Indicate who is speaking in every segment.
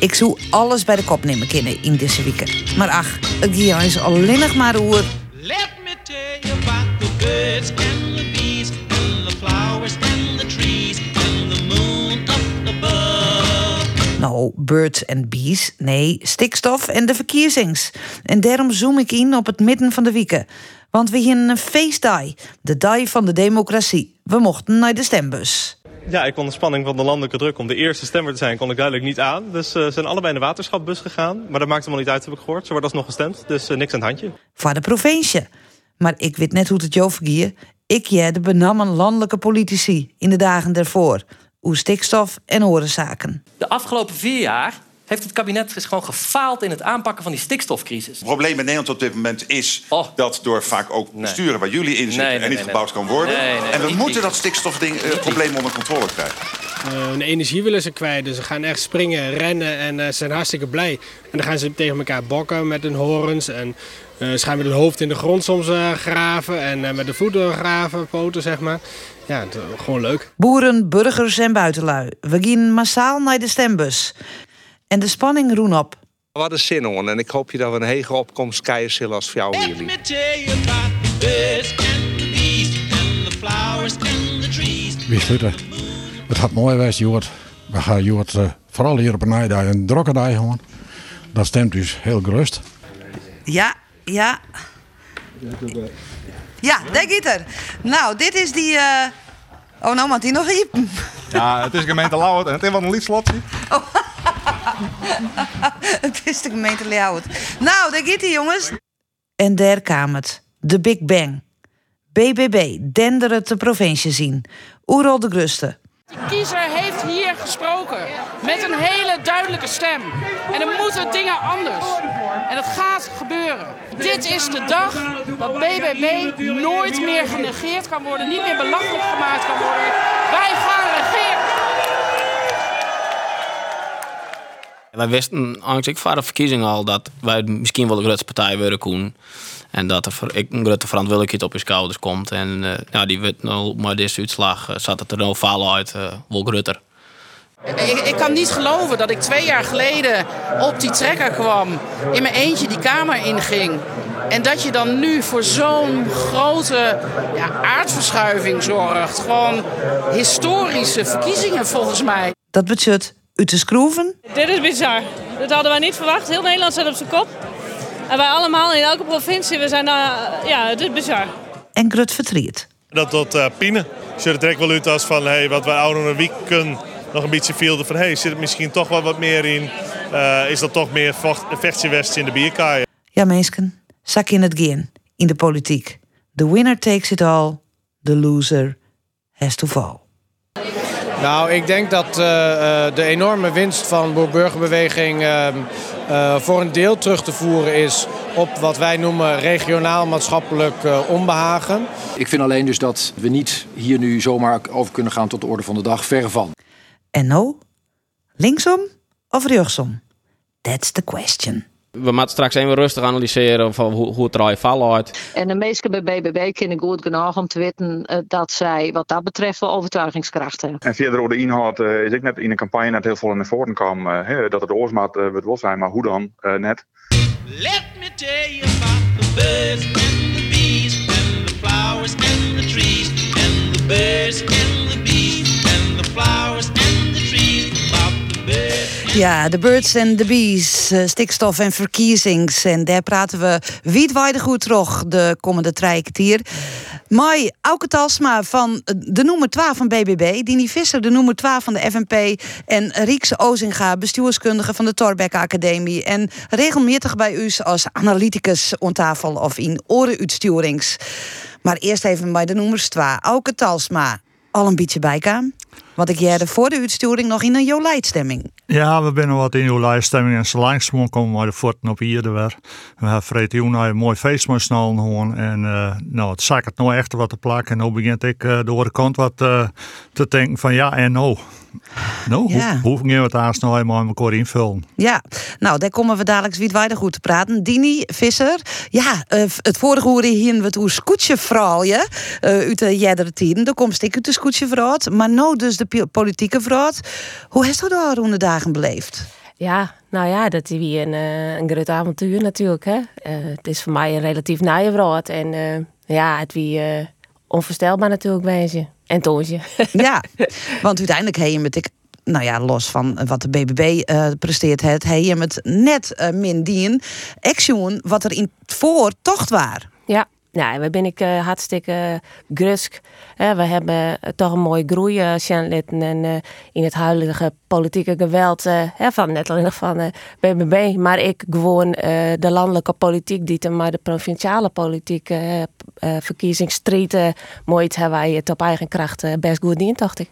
Speaker 1: Ik zou alles bij de kop nemen kunnen in deze week. Maar ach, het gaat is alleen nog maar oer.
Speaker 2: Let me tell you about the birds and the bees and the flowers and the trees and the moon up above.
Speaker 1: Nou, birds and bees. Nee, stikstof en de verkiezings. En daarom zoom ik in op het midden van de wieken. Want we hier een feestdag. De dag van de democratie. We mochten naar de stembus.
Speaker 3: Ja, ik kon de spanning van de landelijke druk om de eerste stemmer te zijn, kon ik duidelijk niet aan. Dus ze zijn allebei in de waterschapbus gegaan. Maar dat maakt helemaal niet uit, heb ik gehoord. Ze wordt alsnog gestemd, dus eh, niks aan het handje.
Speaker 1: Voor de provincie. Maar ik weet net hoe het jou vergier. Ik jij de benammen landelijke politici in de dagen daarvoor. Oer stikstof en orenzaken.
Speaker 4: De afgelopen vier jaar heeft het kabinet dus gewoon gefaald in het aanpakken van die stikstofcrisis.
Speaker 5: Het probleem in Nederland op dit moment is
Speaker 4: Oh.
Speaker 5: dat door vaak ook besturen waar jullie in zitten
Speaker 4: Nee, nee,
Speaker 5: en niet
Speaker 4: nee,
Speaker 5: gebouwd
Speaker 4: nee.
Speaker 5: kan worden.
Speaker 4: Nee, nee,
Speaker 5: en we
Speaker 4: niet
Speaker 5: moeten dat stikstofprobleem onder controle krijgen.
Speaker 6: Eh, hun energie willen ze kwijt. Dus ze gaan echt springen, rennen en eh, zijn hartstikke blij. En dan gaan ze tegen elkaar bokken met hun horens. En eh, ze gaan met hun hoofd in de grond soms eh, graven. En eh, met de voeten graven, poten zeg maar. Ja, het, eh, gewoon leuk.
Speaker 1: Boeren, burgers en buitenlui. We gaan massaal naar de stembus. En de spanning roen op.
Speaker 7: Wat een zin hoor. En ik hoop je dat we een hege opkomst krijgen zullen als voor jou jullie.
Speaker 8: Wie sluiten. Het gaat mooi geweest, Joert. We gaan Joert eh, vooral hier op een nijdag een drokke dag gewoon. Dat stemt dus heel gerust.
Speaker 1: Ja, ja. Ja, daar gaat er. Nou, dit is die... eh, Oh, nou moet hij nog riepen.
Speaker 9: Ja, het is gemeente Lauwert en het is wel een liedslotje.
Speaker 1: Het is de gemeente Leeuwarden. Nou, daar gaat hij, jongens. En daar kwam het. De Big Bang. BBB, denderen de provincie zien. Oerol de Gruste.
Speaker 10: De kiezer heeft hier gesproken met een hele duidelijke stem. En er moeten dingen anders. En het gaat gebeuren. Dit is de dag dat BBB nooit meer genegeerd kan worden, niet meer belachelijk gemaakt kan worden. Wij gaan regeren.
Speaker 11: Wij wisten eigenlijk voor de verkiezingen al dat wij misschien wel de grootste partij willen koen. En dat er voor- ik een grote verantwoordelijkheid op je schouders komt. En eh, ja, die werd nou, maar deze uitslag eh, zat het er nou vallen uit, eh wel groter.
Speaker 10: Ik, ik kan niet geloven dat ik twee jaar geleden op die trekker kwam, in mijn eentje die kamer inging. En dat je dan nu voor zo'n grote ja, aardverschuiving zorgt. Gewoon historische verkiezingen volgens mij.
Speaker 1: Dat budget uit te schroeven.
Speaker 12: Dit is bizar. Dat hadden wij niet verwacht. Heel Nederland staat op zijn kop. En wij allemaal in elke provincie, we zijn, eh, ja, het is bizar.
Speaker 1: En grut vertriet.
Speaker 3: Dat tot uh, Pine. Er direct wel uit als van hey, wat wij ouder een week kunnen nog een beetje veel van hey, zit er misschien toch wel wat meer in? Eh, is dat toch meer vocht- vechtje in de bierkaai?
Speaker 1: Ja, meesken, zak in het geen in de politiek. The winner takes it all. The loser has to fall.
Speaker 6: Nou, ik denk dat eh, eh, de enorme winst van de burgerbeweging ehm, eh, voor een deel terug te voeren is op wat wij noemen regionaal maatschappelijk eh, onbehagen.
Speaker 13: Ik vind alleen dus dat we niet hier nu zomaar over kunnen gaan tot de orde van de dag. Verre van.
Speaker 1: En nou, linksom of rechtsom? That's the question.
Speaker 11: We moeten straks even rustig analyseren van hoe, hoe het eruit vallen uit.
Speaker 14: En de meesten bij BBB kennen goed genoeg om te weten eh, dat zij wat dat betreft wel overtuigingskracht hebben.
Speaker 9: En verder over de inhoud eh, is ik net in een campagne net heel veel naar voren kwam. eh, hè, dat het oorsmaat uh, het wil zijn, maar hoe dan net.
Speaker 2: Let me tell you about the birds and the bees and the flowers and the trees and the birds and the bees and the flowers
Speaker 1: Ja, de birds and the bees, eh, stikstof en verkiezings. En daar praten we wietwaardig goed terug de komende drie kwartier. Mai Auke Talsma van de nummer 12 van BBB, Dini Visser, de nummer 12 van de FNP en Riekse Ozinga, bestuurskundige van de Torbeck Academie en regelmatig bij u als analyticus aan tafel of in orenuitstuurings. Maar eerst even bij de nummers 2. Auke Talsma, al een beetje bijkaam. Want ik jerde voor de uitsturing nog in een Jolijtstemming.
Speaker 15: Ja, we zijn wat in uw lijststemming en zo langzamerhand komen we de forten op hier weer. We hebben Fred Joen een mooi feest met snel gewoon. En uh, nou, het zakt het nou echt wat te plakken. En nu begint ik uh, door de kant wat uh, te denken van ja en nou. Nou,
Speaker 1: Ja.
Speaker 15: hoe, hoe gaan we het haast nou helemaal elkaar invullen?
Speaker 1: Ja, nou, daar komen we dadelijk wietwaardig goed te praten. Dini Visser, ja, eh, het vorige uur hier we het oer scootje verhaal, ja, eh, uit de jerdere tijden. Daar komt ik uit de scootje verhaal, maar nou dus de politieke verhaal. Hoe heeft u daar rond de dagen beleefd?
Speaker 16: Ja, nou ja, dat is weer een, eh, een groot avontuur natuurlijk. Hè? Eh, het is voor mij een relatief nieuwe brood. En eh, ja, het wie onvoorstelbaar natuurlijk wezen. En toosje.
Speaker 1: Ja, want uiteindelijk heb je met ik. Nou ja, los van wat de BBB eh, presteert, het, heb je het net eh, min dien. Action wat er in voor tocht waar.
Speaker 16: Ja, we ben ik hartstikke grusk. We hebben eh, toch een mooie groei uh, en eh, in het huidige politieke geweld van net alleen van eh, BBB, maar ik gewoon de landelijke politiek die maar de provinciale politiek verkiezingsstrijd eh, mooi hebben wij het op eigen kracht best goed dient, dacht ik.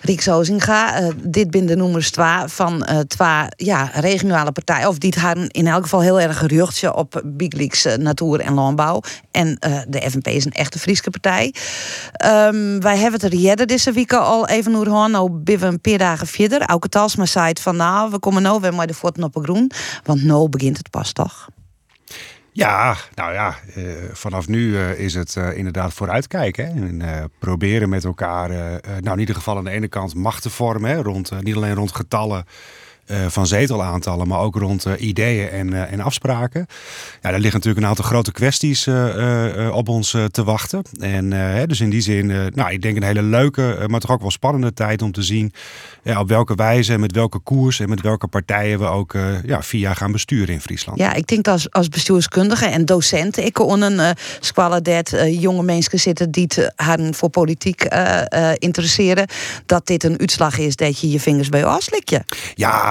Speaker 1: Riek Zozinga, dit bin de noemers twa van twa ja, regionale partijen. Of die het in elk geval heel erg geruchtje op Big eh, Natuur en Landbouw. En eh, de FNP is een echte Friese partij. Ehm, wij hebben het er deze week al even over gehad. Nou ben we een paar dagen verder. Auke Talsma zei het van nou, we komen nou weer maar de voeten op een groen. Want nou begint het pas toch?
Speaker 17: Ja, nou ja, eh, vanaf nu eh, is het inderdaad vooruitkijken. En proberen met elkaar, nou in ieder geval aan de ene kant macht te vormen. Rond, niet alleen rond getallen van zetelaantallen, maar ook rond eh, ideeën en, eh, en afspraken. Ja, daar liggen natuurlijk een aantal grote kwesties eh, eh, eh, op ons eh, te wachten. En eh, hè, dus in die zin, eh, nou ik denk een hele leuke, eh, maar toch ook wel spannende tijd om te zien ja, op welke wijze en met welke koers en met welke partijen we ook eh, ja, vier jaar gaan besturen in Friesland.
Speaker 1: Ja, ik denk als, als bestuurskundige en docent, ik kon een uh, squallen dat eh, jonge mensen zitten die het hadden voor politiek eh, eh, interesseren, dat dit een uitslag is dat je je vingers bij je afslik je.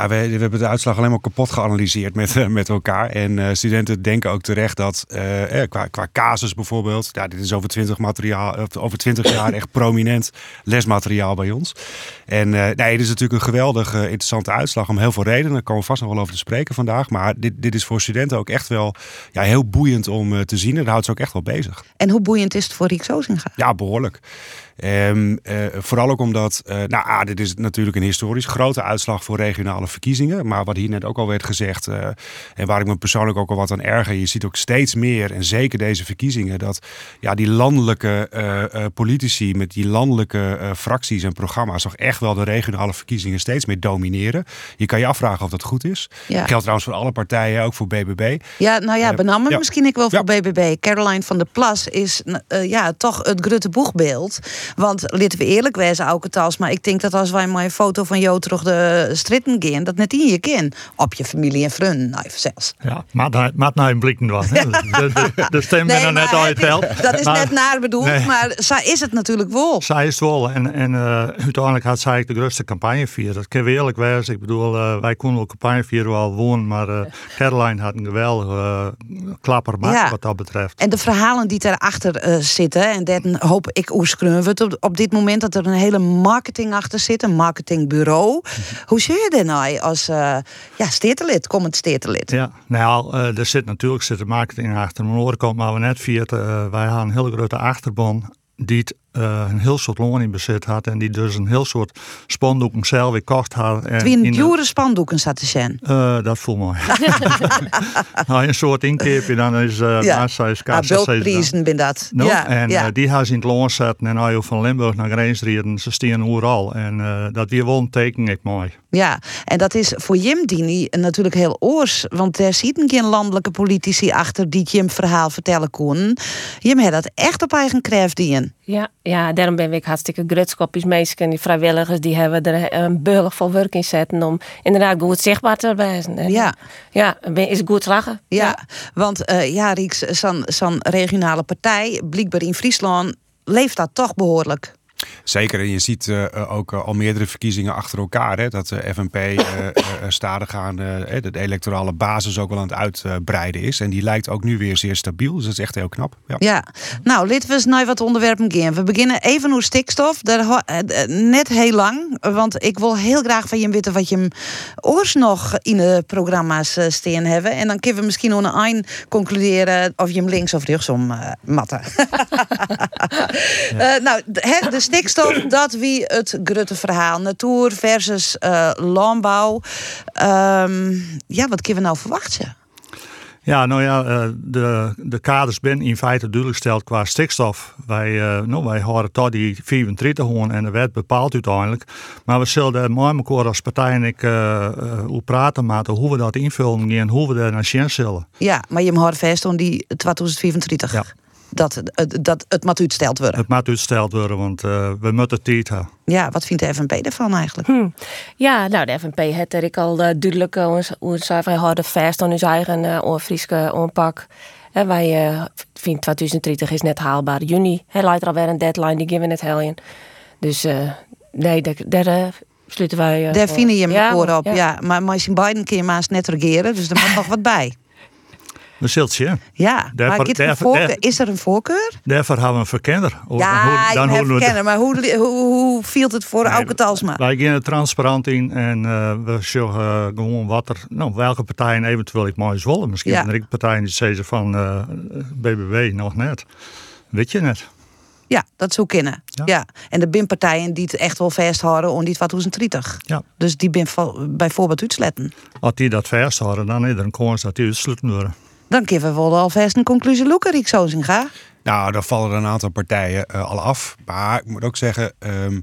Speaker 17: We, hebben de uitslag alleen maar kapot geanalyseerd met, eh, met elkaar. En eh, studenten denken ook terecht dat eh, eh, qua, qua casus bijvoorbeeld, ja, dit is over 20, materiaal, over 20 jaar echt prominent lesmateriaal bij ons. En eh, nee, dit is natuurlijk een geweldig eh, interessante uitslag om heel veel redenen. Daar komen we vast nog wel over te spreken vandaag. Maar dit, dit is voor studenten ook echt wel ja, heel boeiend om eh, te zien. En dat houdt ze ook echt wel bezig.
Speaker 1: En hoe boeiend is het voor Riek Zozinga?
Speaker 17: Ja, behoorlijk. Ehm, eh, vooral ook omdat, nou, ah, dit is natuurlijk een historisch grote uitslag voor regionale verkiezingen. Maar wat hier net ook al werd gezegd, en waar ik me persoonlijk ook al wat aan erger, je ziet ook steeds meer, en zeker deze verkiezingen, dat ja, die landelijke politici met die landelijke fracties en programma's toch echt wel de regionale verkiezingen steeds meer domineren. Je kan je afvragen of dat goed is.
Speaker 1: Ja.
Speaker 17: Geldt trouwens voor alle partijen, ook voor BBB.
Speaker 1: Ja, nou ja,
Speaker 17: Eh,
Speaker 1: benammen
Speaker 17: ja.
Speaker 1: misschien ik wel voor BBB. Caroline van der Plas is eh, ja, toch het grote boegbeeld. Want laten we eerlijk wezen, Auke Tals, maar ik denk dat als wij maar een foto van jou terug de stritten gaan, dat net in je kin. Op je familie en vrienden, nou even zelfs.
Speaker 15: Ja, maar daar maakt nou een blikken van. hè. De, de, de stem ben er net uit.
Speaker 1: Dat is
Speaker 15: Maar-
Speaker 1: net naar bedoeld,
Speaker 15: Nee.
Speaker 1: maar zo is het natuurlijk wel.
Speaker 15: Zij is het wel. En, en eh, uiteindelijk had zij de grootste campagne vieren. Dat kan we eerlijk wezen. Ik bedoel, eh, wij konden wel campagne vieren wel wonen. Maar eh, Caroline had een geweldige uh, klapper
Speaker 1: Ja.
Speaker 15: wat dat betreft.
Speaker 1: En de verhalen die daarachter eh zitten, en dat hoop ik oerskreun op, op dit moment dat er een hele marketing achter zit, een marketingbureau. Hoe zie je dat nou als eh ja, steertelid, komend steertelid?
Speaker 15: Ja, nou, eh, er zit natuurlijk zit de marketing achter. Mijn oren komt maar we net eh, wij hadden een hele grote achterban die het, eh, een heel soort loon in bezit had en die dus een heel soort spandoeken zelf weer kocht had. En
Speaker 1: Twin
Speaker 15: in
Speaker 1: dure spandoeken zat te zijn.
Speaker 15: Eh, dat voelt mooi. nou, een soort inkeepje, dan is uh,
Speaker 1: Ja.
Speaker 15: naast zijn
Speaker 1: Ah,
Speaker 15: kassa.
Speaker 1: bulkprijzen ben dat.
Speaker 15: No?
Speaker 1: Ja,
Speaker 15: en
Speaker 1: ja.
Speaker 15: die gaan ze in het loon zetten en je van Limburg naar Greensrieden, ze staan overal. En eh, dat weer een teken, ik mooi.
Speaker 1: Ja, en dat is voor Jim Dini natuurlijk heel oors. Want er zitten geen landelijke politici achter die Jim verhaal vertellen konden. Jim had dat echt op eigen kracht dien.
Speaker 16: Ja, ja, daarom ben ik hartstikke grutskopjes meesken. Die vrijwilligers die hebben er een beullig vol werk in zetten om inderdaad goed zichtbaar te. En,
Speaker 1: Ja.
Speaker 16: Ja, is goed lachen.
Speaker 1: Ja, want eh, ja, Rieks, zo'n zo'n regionale partij, blijkbaar in Friesland, leeft dat toch behoorlijk.
Speaker 17: Zeker, en je ziet eh, eh, ook eh, al meerdere verkiezingen achter elkaar. Hè, dat de FNP eh, eh, stadig aan de electorale basis ook wel aan het uitbreiden is. En die lijkt ook nu weer zeer stabiel. Dus dat is echt heel knap. Ja.
Speaker 1: Ja, nou, laten we eens naar wat onderwerpen gaan. We beginnen even over stikstof. Daar net heel lang, want ik wil heel graag van je weten wat je hem oors nog in de programma's staan hebben. En dan kunnen we misschien onder een concluderen of je hem links of rechtsom eh matten. Eh, nou, de, hè, de stikstof, dat wie het grote verhaal. Natuur versus eh, landbouw. Ehm, ja, wat kunnen we nou verwachten?
Speaker 15: Ja, nou ja, eh, de, de kaders zijn in feite duidelijk gesteld qua stikstof. Wij, eh, nou, wij horen tot die 34 gewoon en de wet bepaalt uiteindelijk. Maar we zullen daar met elkaar als partij en ik hoe praten maken hoe we dat invullen en hoe we daar naar zien zullen.
Speaker 1: Ja, maar je mag vast om die 2034. Dat, het- dat het moet uitsteld worden.
Speaker 15: Het moet uitgesteld worden, want eh, we moeten tijd hebben.
Speaker 1: Ja, wat vindt de FNP ervan eigenlijk?
Speaker 16: Hm. Ja, nou, de FNP heeft er ik al eh, duidelijk uh, ons, ons wij houden vast aan ons eigen uh, Friese aanpak. En wij uh, vinden 2030 is net haalbaar. Juni hij lijkt er alweer een deadline, die geven we net helien. Dus uh, nee, daar, daar uh, sluiten wij. Uh,
Speaker 1: daar vinden je hem
Speaker 16: ja,
Speaker 1: voor op, ja. ja. Maar zijn Biden kun je maas net regeren, dus er moet nog wat bij.
Speaker 15: We zult.
Speaker 1: Ja,
Speaker 15: Daarvoor-
Speaker 1: maar
Speaker 15: daarvoor-
Speaker 1: voorkeur, is er een voorkeur?
Speaker 15: Daarvoor hebben we een verkenner.
Speaker 1: Ja,
Speaker 15: Hoe-
Speaker 1: heb
Speaker 15: horen we-
Speaker 1: verkennen, maar hoe, hoe, hoe viel het voor Auke Talsma?
Speaker 15: Wij gaan er transparant in en eh, we eh, gewoon wat er, nou, welke partijen eventueel ik mooi willen. Misschien
Speaker 1: Ja.
Speaker 15: ook partijen die zeggen van eh, BBW nog net. Weet je net.
Speaker 1: Ja, dat zou kunnen. Ja. En de BIM-partijen die het echt wel vasthouden om die 2030.
Speaker 15: Ja.
Speaker 1: Dus die bin bijvoorbeeld uitsletten.
Speaker 15: Als die dat vasthouden, dan is er een kans dat die uitsluiten worden.
Speaker 1: Dan kunnen we alvast een conclusie loeken, Riek Zozinga.
Speaker 17: Nou, dan vallen er een aantal partijen eh, al af. Maar ik moet ook zeggen, ehm,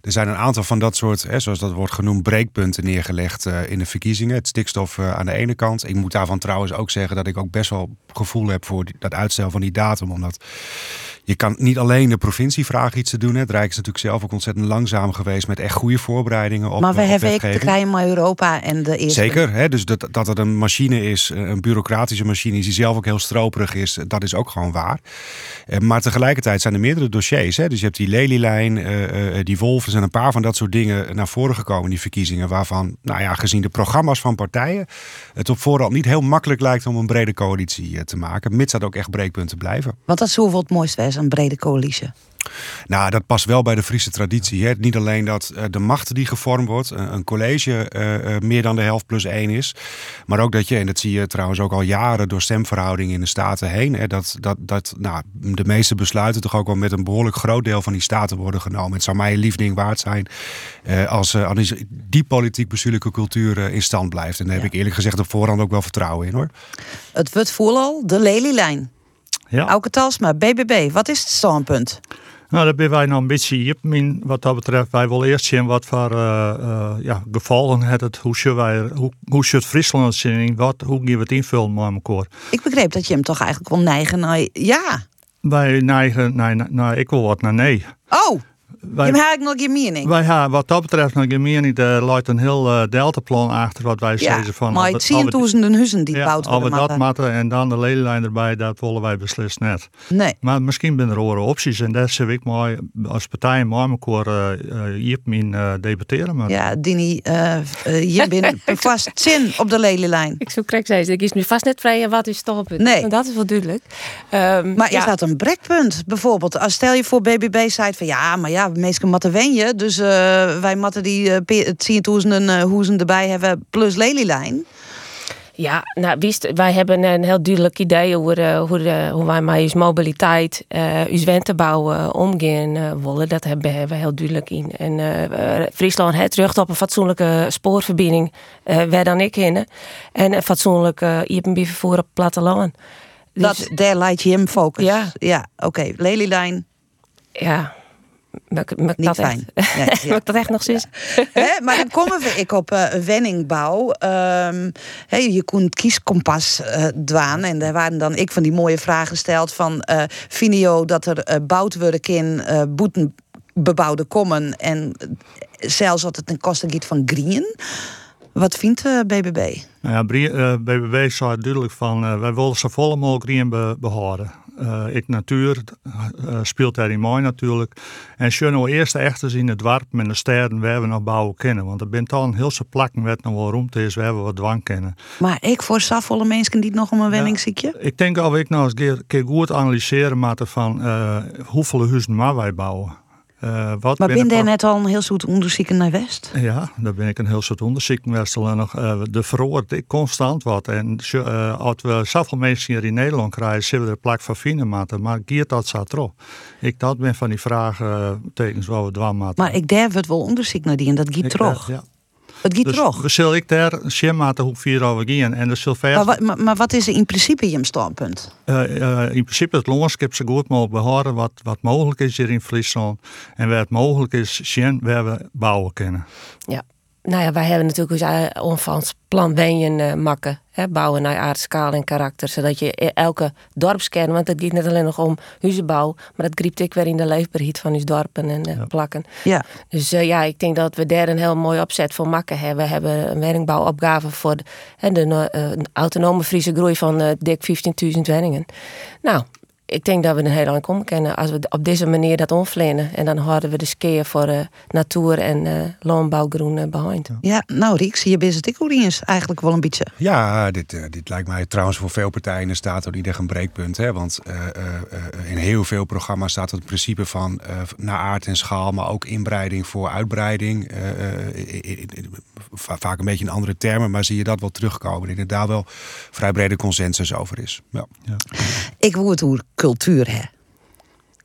Speaker 17: er zijn een aantal van dat soort, hè, zoals dat wordt genoemd, breekpunten neergelegd eh, in de verkiezingen. Het stikstof eh, aan de ene kant. Ik moet daarvan trouwens ook zeggen dat ik ook best wel gevoel heb voor dat uitstel van die datum. Omdat je kan niet alleen de provincie vragen iets te doen. Hè. Het Rijk is natuurlijk zelf ook ontzettend langzaam geweest met echt goede voorbereidingen op
Speaker 1: maar we hebben ook krijgen met Europa en de eerste.
Speaker 17: Zeker, hè? dus dat, dat het een machine is, een bureaucratische machine is die zelf ook heel stroperig is, dat is ook gewoon waar. Eh, Maar tegelijkertijd zijn er meerdere dossiers. Hè? Dus je hebt die lelielijn, eh, eh, die wolven, er zijn een paar van dat soort dingen naar voren gekomen in die verkiezingen. Waarvan, nou ja, gezien de programma's van partijen, het op voorhand niet heel makkelijk lijkt om een brede coalitie eh, te maken. Mits dat ook echt breekpunten blijven.
Speaker 1: Want dat zou wel het mooiste een brede coalitie.
Speaker 17: Nou, dat past wel bij de Friese traditie. Hè? Niet alleen dat eh, de macht die gevormd wordt, een, een college eh, eh, meer dan de helft plus één is. Maar ook dat je, en dat zie je trouwens ook al jaren door stemverhoudingen in de staten heen. Hè, dat dat, dat nou, de meeste besluiten toch ook wel met een behoorlijk groot deel van die staten worden genomen. Het zou mij een lief ding waard zijn eh, als, eh, als die politiek-bestuurlijke cultuur eh, in stand blijft. En daar heb ik eerlijk gezegd op voorhand ook wel vertrouwen in hoor.
Speaker 1: Het wordt vooral de lelielijn.
Speaker 15: Ja.
Speaker 1: Talsma, BBB, wat is het standpunt?
Speaker 15: Nou, daar ben wij een hier min wat dat betreft. Wij willen eerst zien wat voor eh, eh, ja, gevallen het het. Hoe zullen wij, hoe, hoe zit Friesland het zien? Wat, hoe gaan we het invullen met elkaar?
Speaker 1: Ik begreep dat je hem toch eigenlijk wil neigen naar ja.
Speaker 15: Wij neigen, nee, nee, ik wil wat naar nee.
Speaker 1: Oh,
Speaker 15: Wij-
Speaker 1: je hebt eigenlijk nog je mening.
Speaker 15: Wij hebben wat dat betreft nog geen mening. Er loopt een heel eh, deltaplan achter wat wij
Speaker 1: Ja,
Speaker 15: zeggen van.
Speaker 1: maar het tienduizenden huizen die
Speaker 15: Ja, als we
Speaker 1: worden.
Speaker 15: dat
Speaker 1: moeten.
Speaker 15: matten en dan de lelielijn erbij, dat willen wij beslist net.
Speaker 1: Nee.
Speaker 15: Maar misschien zijn er andere opties en daar zou ik mooi als partij met elkaar uh, hier min eh, debatteren. Maar
Speaker 1: Ja, Dini, eh, eh, je bent vast zin op de lelielijn.
Speaker 16: Ik zou correct zeggen, ik is nu vast net vrij en wat is standpunt.
Speaker 1: Nee.
Speaker 16: Dat is wel duidelijk. Ehm,
Speaker 1: Maar
Speaker 16: ja.
Speaker 1: is dat een brekpunt? Bijvoorbeeld, als stel je voor BBB zei van ja, maar ja, mensen moeten wennen. Dus eh, wij moeten die uh, 10.000 uh, hoezen erbij hebben plus lelielijn.
Speaker 16: Ja, nou, wist, wij hebben een heel duidelijk idee over eh, hoe, hoe wij met mobiliteit, eh ons wentebouw eh, omgaan eh, willen. Dat hebben we heel duidelijk in. En eh, eh, Friesland heeft terug op een fatsoenlijke spoorverbinding, eh waar dan ik in. En een fatsoenlijke uh, vervoer op het platteland. Dus,
Speaker 1: Dat, daar leidt je hem focus.
Speaker 16: Ja.
Speaker 1: Ja, oké. Lelielijn.
Speaker 16: Ja. Maar, maar
Speaker 1: Niet
Speaker 16: dat
Speaker 1: fijn.
Speaker 16: Echt,
Speaker 1: Nee, ja.
Speaker 16: dat echt nog zin.
Speaker 1: Hè, maar dan komen we ik op eh wenningbouw. Ehm, hè, je kon het kieskompas eh dwaan. En daar waren dan ik van die mooie vragen gesteld van... eh Finio dat er eh bouwd worden in eh boeten bebouwde kommen. En zelfs dat het ten koste gaat van green. Wat vindt eh, BBB?
Speaker 15: Nou ja, eh, BBB zei duidelijk van uh, wij willen zo volle mogelijk green be behouden. Uh, ik natuur uh, speelt daar in mij natuurlijk. En nou eerst echt eens in het dorp met de steden waar we nog bouwen kennen. Want er bent al een heel veel plekken waar nog wel ruimte is waar we wat dwang kennen.
Speaker 1: Maar ik voor safvolle mensen die nog om een wenningsziekje?
Speaker 15: Ik denk dat ik nou eens een keer goed analyseren moeten van uh, hoeveel huizen maar wij bouwen.
Speaker 1: Uh, wat maar ben je net al een heel soort onderzoeken naar West?
Speaker 15: Ja, daar ben ik een heel soort onderzoeken West. En nog, uh, de verhoort ik constant wat. En uh, als we zoveel mensen hier in Nederland krijgen, zullen we er plak van vinden maken. Maar giert dat zo terug? Ik dat ben van die vragen tekens waar we dwaan maken.
Speaker 1: Maar ik durf het wel onderzoek naar die en dat giet.
Speaker 15: Ja.
Speaker 1: Het gaat
Speaker 15: dus we zullen ik daar schematen hoe vier over gaan. En de Sylvester
Speaker 1: Maar, wat- maar, maar wat is er in principe je standpunt?
Speaker 15: Eh, eh, in principe het landschap zo goed mogelijk behouden wat, wat mogelijk is hier in Friesland. En waar het mogelijk is, zien waar we bouwen kunnen.
Speaker 16: Ja. Nou ja, wij hebben natuurlijk ons omvangsplan wenjen eh makken. Hè, bouwen naar aardskaal en karakter. Zodat je e- elke dorpskern, want het gaat niet alleen nog om huizenbouw. Maar dat griept ik weer in de leefbaarheid van uw dorpen en eh, plakken.
Speaker 1: Ja.
Speaker 16: Dus eh, ja, ik denk dat we daar een heel mooi opzet voor makken hebben. We hebben een werkbouwopgave voor de, hè, de eh, autonome Friese groei van eh, dik 15.000 woningen. Nou, ik denk dat we een heel lang komen kunnen als we op deze manier dat omvlenen. En dan houden we de skeer voor eh, natuur en eh landbouwgroen eh, behind.
Speaker 1: Ja, nou Rieks, hier is het ik ook eens eigenlijk wel een beetje.
Speaker 17: Ja, dit, eh, dit lijkt mij trouwens voor veel partijen in de staat ook niet echt een breekpunt. Hè? Want eh, eh, eh, in heel veel programma's staat het principe van eh, naar aard en schaal, maar ook inbreiding voor uitbreiding. Eh, eh, vaak een beetje in andere termen, maar zie je dat wel terugkomen. Ik denk dat daar wel vrij brede consensus over is. Ja.
Speaker 1: Ik wil het over cultuur hè.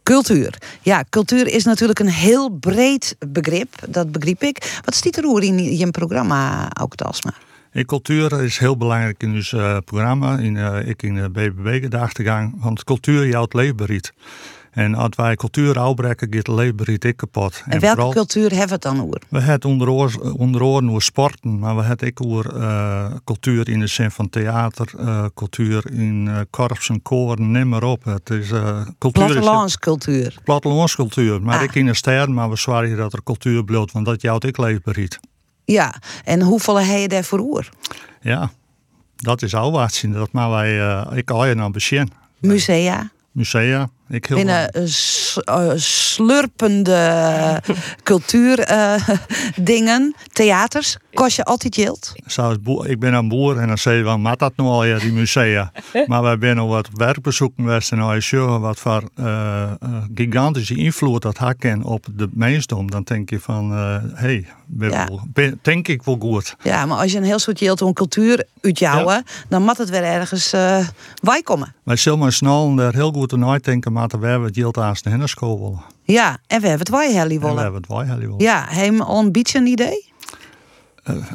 Speaker 1: Cultuur. Ja, cultuur is natuurlijk een heel breed begrip. Dat begreep ik. Wat stiet er in je programma, ook Talsma?
Speaker 15: En cultuur is heel belangrijk in ons eh, programma. In, eh, ik in de BBB de achtergang. Want cultuur jouwt leefbaarheid. En als wij cultuur uitbreken, gaat de leefbaarheid ik kapot.
Speaker 1: En, welke cultuur hebben we het dan oer?
Speaker 15: We hebben onder, oor- onder oren over sporten, maar we hebben ook over eh, cultuur in de zin van theater, eh, cultuur in eh korps en koren, neem maar op. Het is, cultuur
Speaker 1: Plattelandscultuur.
Speaker 15: plattelandscultuur, maar
Speaker 1: Ah.
Speaker 15: ik in de steden, maar we zwaaien dat er cultuur bloot, want dat jouwt ik leefbaarheid.
Speaker 1: Ja, en hoeveel heb je daarvoor oer?
Speaker 15: Ja, dat is al wat zien. Dat maar wij, ik al je naar bezien.
Speaker 1: Musea?
Speaker 15: Musea, ik heel
Speaker 1: Binnen eh, s- eh, slurpende cultuurdingen, theaters, kost je altijd geld.
Speaker 15: Ik ben een boer en dan zeg je van, wat dat nou al, ja, die musea. maar wij zijn al wat werkbezoeken geweest en als je ziet wat voor eh, eh, gigantische invloed dat had op de mensdom, dan denk je van, hé, hey, ben
Speaker 1: Ja.
Speaker 15: wel- ben- denk ik wel goed.
Speaker 1: Ja, maar als je een heel soort geld om cultuur uitjouwen, dan moet het weer ergens eh wij komen.
Speaker 15: Wij zullen maar snel daar heel goed aan uitdenken, maar we hebben het geld aan de willen.
Speaker 1: Ja, en we hebben het wij helly
Speaker 15: En we hebben het wij heel willen.
Speaker 1: Ja, al een beetje een idee?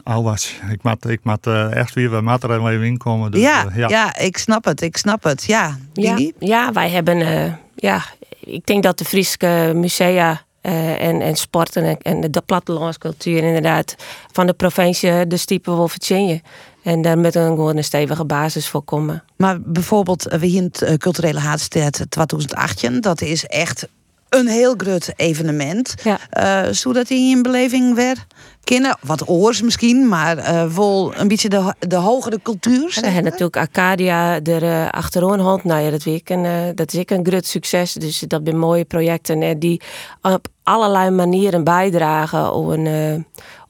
Speaker 15: Al wat. Ik moet, ik moet eh, echt weer, we er even in komen. Dus,
Speaker 1: ja,
Speaker 15: eh,
Speaker 1: ja. ik snap het, ik snap het. Ja,
Speaker 16: Ja, ja wij hebben, eh, ja, ik denk dat de Friese musea eh, en, en sporten en, en de plattelandscultuur inderdaad van de provincie de stiepen wil. En daar met een gewoon stevige basis voor komen.
Speaker 1: Maar bijvoorbeeld, eh, we hier in het eh, culturele haatstad 2018, dat is echt een heel groot evenement.
Speaker 16: Ja.
Speaker 1: Eh, zodat in je beleving weer kennen, wat oors misschien, maar wel een beetje de, de hogere cultuur.
Speaker 16: En
Speaker 1: zeg
Speaker 16: natuurlijk Arcadia er uh, achterom hand. Nou ja, dat, ik een, dat is ik een groot succes. Dus dat zijn mooie projecten eh, die op allerlei manieren bijdragen aan een,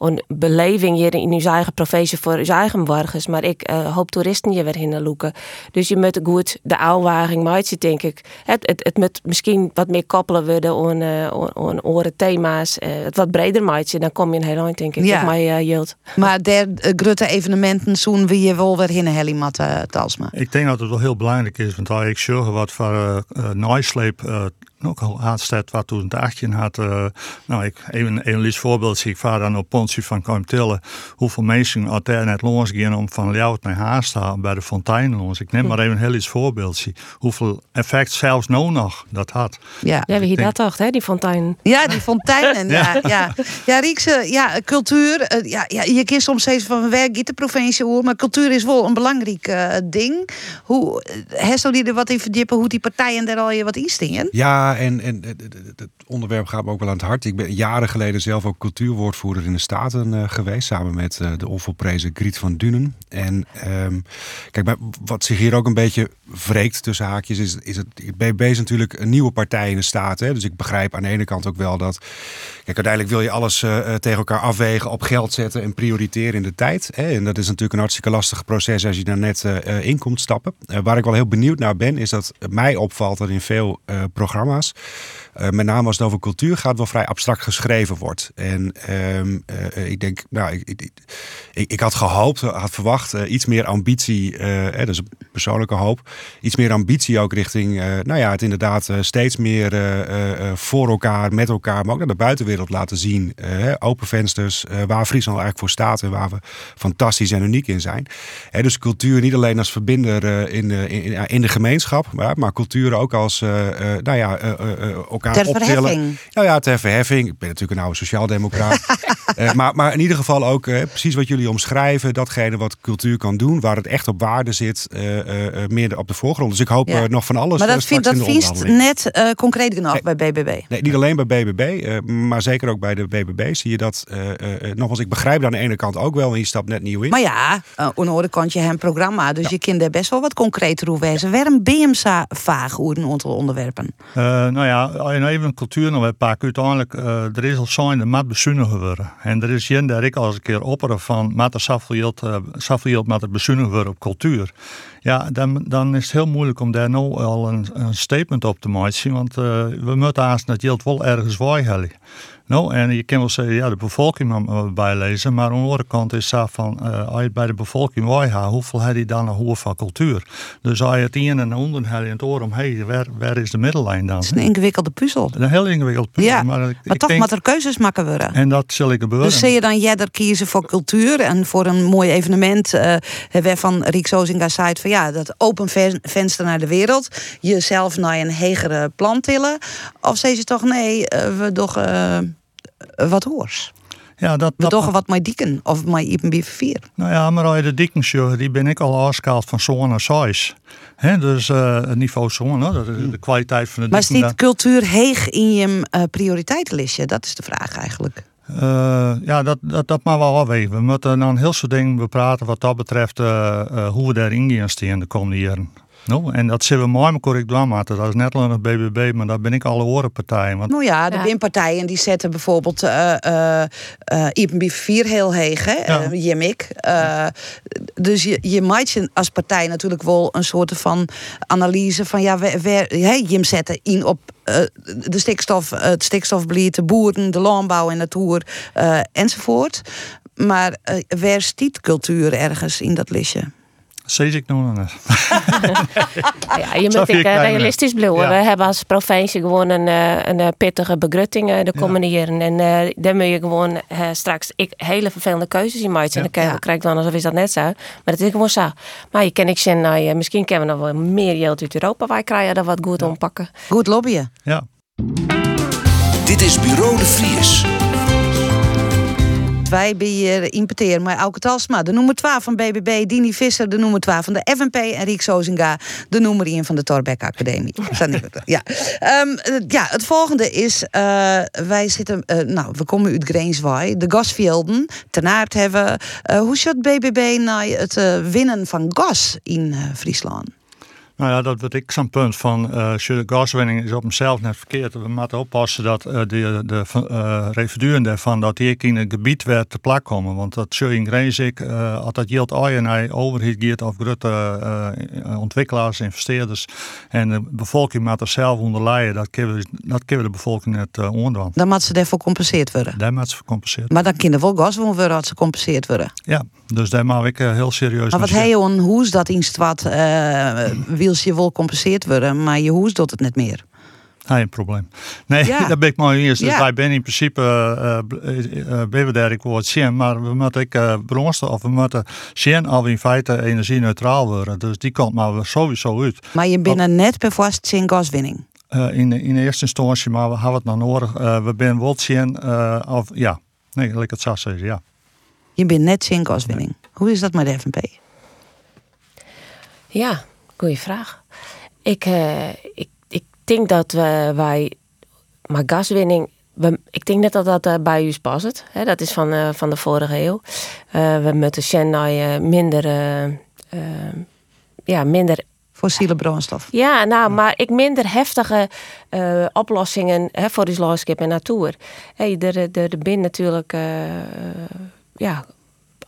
Speaker 16: een beleving hier in uw eigen provincie voor uw eigen burgers. Maar ik eh, hoop toeristen hier weer in loeken. Dus je moet goed de ouwaging maken, denk ik. Het, het, het moet misschien wat meer koppelen worden aan, uh, aan, aan thema's. eh, het wat breder maken, dan kom je een heel eind, denk ik.
Speaker 1: Ja.
Speaker 16: Op mij, eh, Jilt.
Speaker 1: Maar der uh, grote evenementen zoen we je wel weer in een helimat, uh, Talsma.
Speaker 15: Ik denk dat het wel heel belangrijk is, want als ik zorg wat voor uh, uh, uh, ook al aanstad wat 2018 had. Uh, nou, ik, even een liefst voorbeeld zie ik vaar dan op Pontie van Komtille. Hoeveel mensen uit daar net langs gaan om van Ljouwt naar Haast te halen bij de fontein langs. Ik neem maar even een heel iets voorbeeld zie. Hoeveel effect zelfs nou nog dat had.
Speaker 1: Ja,
Speaker 16: ja wie dat toch, hè, die fontein.
Speaker 1: Ja, die fonteinen. ja, ja. ja, Riekse, ja, cultuur. Uh, ja, ja, je kiest soms steeds van waar gaat de provincie over, maar cultuur is wel een belangrijk uh, ding. Hoe, Hesto die er wat in verdiepen, hoe die partijen daar al je wat in stingen?
Speaker 17: Ja, en, en het onderwerp gaat me ook wel aan het hart. Ik ben jaren geleden zelf ook cultuurwoordvoerder in de Staten uh, geweest. Samen met uh, de onvolprezen Griet van Dunen. En um, kijk, wat zich hier ook een beetje wreekt tussen haakjes... is, is het BBB is natuurlijk een nieuwe partij in de Staten. Hè? Dus ik begrijp aan de ene kant ook wel dat... Kijk, uiteindelijk wil je alles uh, tegen elkaar afwegen, op geld zetten en prioriteren in de tijd. Hè? En dat is natuurlijk een hartstikke lastig proces als je daar net in komt stappen. waar ik wel heel benieuwd naar ben, is dat mij opvalt dat in veel programma's Uh, met name als het over cultuur gaat, wel vrij abstract geschreven wordt. En um, uh, ik denk, nou, ik, ik, ik, had gehoopt, had verwacht uh, iets meer ambitie, eh, dat is een persoonlijke hoop, iets meer ambitie ook richting, nou ja, het inderdaad steeds meer voor elkaar, met elkaar, maar ook naar de buitenwereld laten zien. open vensters, waar Friesland eigenlijk voor staat en waar we fantastisch en uniek in zijn. dus cultuur niet alleen als verbinder in, in, in, de gemeenschap, maar, maar cultuur ook als, nou ja, elkaar
Speaker 1: ter
Speaker 17: optillen.
Speaker 1: verheffing.
Speaker 17: Nou ja, ter verheffing. Ik ben natuurlijk een oude sociaaldemocraat. maar, maar in ieder geval ook precies wat jullie omschrijven. Datgene wat cultuur kan doen. Waar het echt op waarde zit. Meer op de voorgrond. Dus ik hoop
Speaker 1: Ja.
Speaker 17: nog van alles
Speaker 1: Maar dat,
Speaker 17: in
Speaker 1: dat vindt net eh, concreet genoeg bij BBB.
Speaker 17: Nee, niet alleen bij BBB, eh, maar zeker ook bij de BBB zie je dat. eh eh, eh, nogmaals, ik begrijp dat aan de ene kant ook wel, en je stapt net nieuw in.
Speaker 1: Maar ja, aan de andere kant je hem programma, dus je kunt er best wel wat concreter over wezen. Waarom ben je hem zo vaag over een aantal onderwerpen?
Speaker 15: Eh, nou ja, als je nou even cultuur nog weer pakt, uiteindelijk, eh, er is al zijn de mat bezuinigen worden. En er is jen daar ik al eens een keer opperen van, mat er zoveel uh, met het bezuinigen worden op cultuur. Ja, dan, dan is het heel moeilijk om daar nou al een, een statement op te maken, want uh, we moeten haast dat geld wel ergens waaihellen. Nou, en je kan wel zeggen, ja, de bevolking moet maar bijlezen, maar aan de andere kant is dat van, uh, als je het bij de bevolking waaihoudt, hoeveel heb je dan nog hoe van cultuur? Dus als je het een en hebt in het oor om, hey, waar, waar is de middellijn dan?
Speaker 1: Het is een ingewikkelde puzzel.
Speaker 15: Een heel ingewikkeld puzzel.
Speaker 1: Ja,
Speaker 15: maar,
Speaker 1: maar,
Speaker 15: ik, ik
Speaker 1: toch
Speaker 15: denk,
Speaker 1: moet er keuzes maken worden.
Speaker 15: En dat zal ik gebeuren.
Speaker 1: Dus zie je dan jij er kiezen voor cultuur en voor een mooi evenement uh, waarvan Riek Zozinga zei van ja, dat open venster naar de wereld, jezelf naar een hegere plan tillen? Of zeg je toch nee, uh, we toch uh, wat hoors?
Speaker 15: Ja, dat,
Speaker 1: we toch wat met dieken of met Ipen vier.
Speaker 15: Nou ja, maar als je de dieken die ben ik al afschaald van zo'n naar size. He, dus uh, niveau zo'n, de, de kwaliteit van de
Speaker 1: Maar
Speaker 15: dieken.
Speaker 1: staat cultuur heeg in je uh, prioriteitenlistje? Dat is de vraag eigenlijk.
Speaker 15: Uh, ja, dat, dat, dat maar wel afwegen. We moeten dan een heel soort dingen bepraten wat dat betreft uh, hoe we daarin gaan staan de komende jaren. No, en dat zullen we mooi met correct doen maken. Dat is net alleen het BBB, maar daar ben ik alle oren partijen. Want...
Speaker 1: Nou ja, de ja. partijen die zetten bijvoorbeeld uh, uh, uh, IPB 4 heel heeg, hè? Ja. Uh, Jimik. Uh, dus je, je maakt je als partij natuurlijk wel een soort van analyse van ja, hey, je zetten in op uh, de stikstof, het stikstofbeleid, de boeren, de landbouw en natuur uh, enzovoort. Maar uh, waar stiet cultuur ergens in dat listje?
Speaker 15: Nog net.
Speaker 16: ja, je moet ik, realistisch blijven. Ja. We hebben als provincie gewoon een, een pittige begrutting de komende ja. jaren. En uh, dan moet je gewoon uh, straks ik, hele vervelende keuzes in maken. En dan ja. krijg ik dan alsof is dat net zo. Maar dat is gewoon zo. Maar je kan ik zien, nou, ja, misschien kunnen we nog wel meer geld uit Europa. Wij krijgen dat wat goed ja. ompakken.
Speaker 1: Goed lobbyen.
Speaker 15: Ja.
Speaker 18: Dit is Bureau de Vries
Speaker 1: wij hier importeren maar Elke Talsma, de nummer 12 van BBB, Dini Visser, de nummer 12 van de FNP en Riek Sozinga, de nummer 1 van de Torbeck Academie. ja. Um, ja, het volgende is, uh, wij zitten, uh, nou, we komen uit Greenswaai, de gasvelden ten aard hebben. Uh, hoe zit BBB naar het winnen van gas in Friesland?
Speaker 15: Nou ja, dat wordt ik zo'n punt van uh, gaswinning is op zichzelf net verkeerd. We moeten oppassen dat uh, de, de uh, residuën daarvan dat die in het gebied werd te plak komen. Want dat zul je Greensik, uh, als dat geld aan hij overheid gaat of grote uh, ontwikkelaars, investeerders en de bevolking moet er zelf onder leiden, dat kunnen we, de bevolking net uh.
Speaker 1: Dan moet ze daarvoor gecompenseerd worden?
Speaker 15: Daar moet ze gecompenseerd
Speaker 1: Maar dan kunnen wel gas worden als ze gecompenseerd worden?
Speaker 15: Ja, dus daar mag ik heel serieus
Speaker 1: Maar wat je een hoes dat in stad wil je wel compenseerd worden, maar je hoes doet het net meer.
Speaker 15: Geen probleem. Nee, ja. dat ben ik mooi eerst. Dus ja. wij zijn in principe, uh, uh, ben we daar ik woord zien, maar we moeten ik uh, bronsten of we moeten zien of we in feite energie-neutraal worden. Dus die komt maar sowieso uit.
Speaker 1: Maar je bent net bevast in gaswinning?
Speaker 15: Uh, in, in eerste instantie, maar we hebben het nog nodig. Uh, we zijn wel zien, uh, of ja, nee, laat ik het zo zeggen, ja.
Speaker 1: Je bent net in gaswinning. Nee. Hoe is dat met de FNP?
Speaker 16: Ja, goeie vraag. Ik, uh, ik, ik denk dat we, wij, maar gaswinning, we, ik denk net dat dat uh, bij u past. Hè? Dat is van, uh, van de vorige eeuw. we moeten Chennai minder, ja, minder
Speaker 1: fossiele brandstof.
Speaker 16: Ja, nou, maar ik minder heftige uh, oplossingen hè, voor die landschap en natuur. Hey, er, er, er bin natuurlijk uh, ja,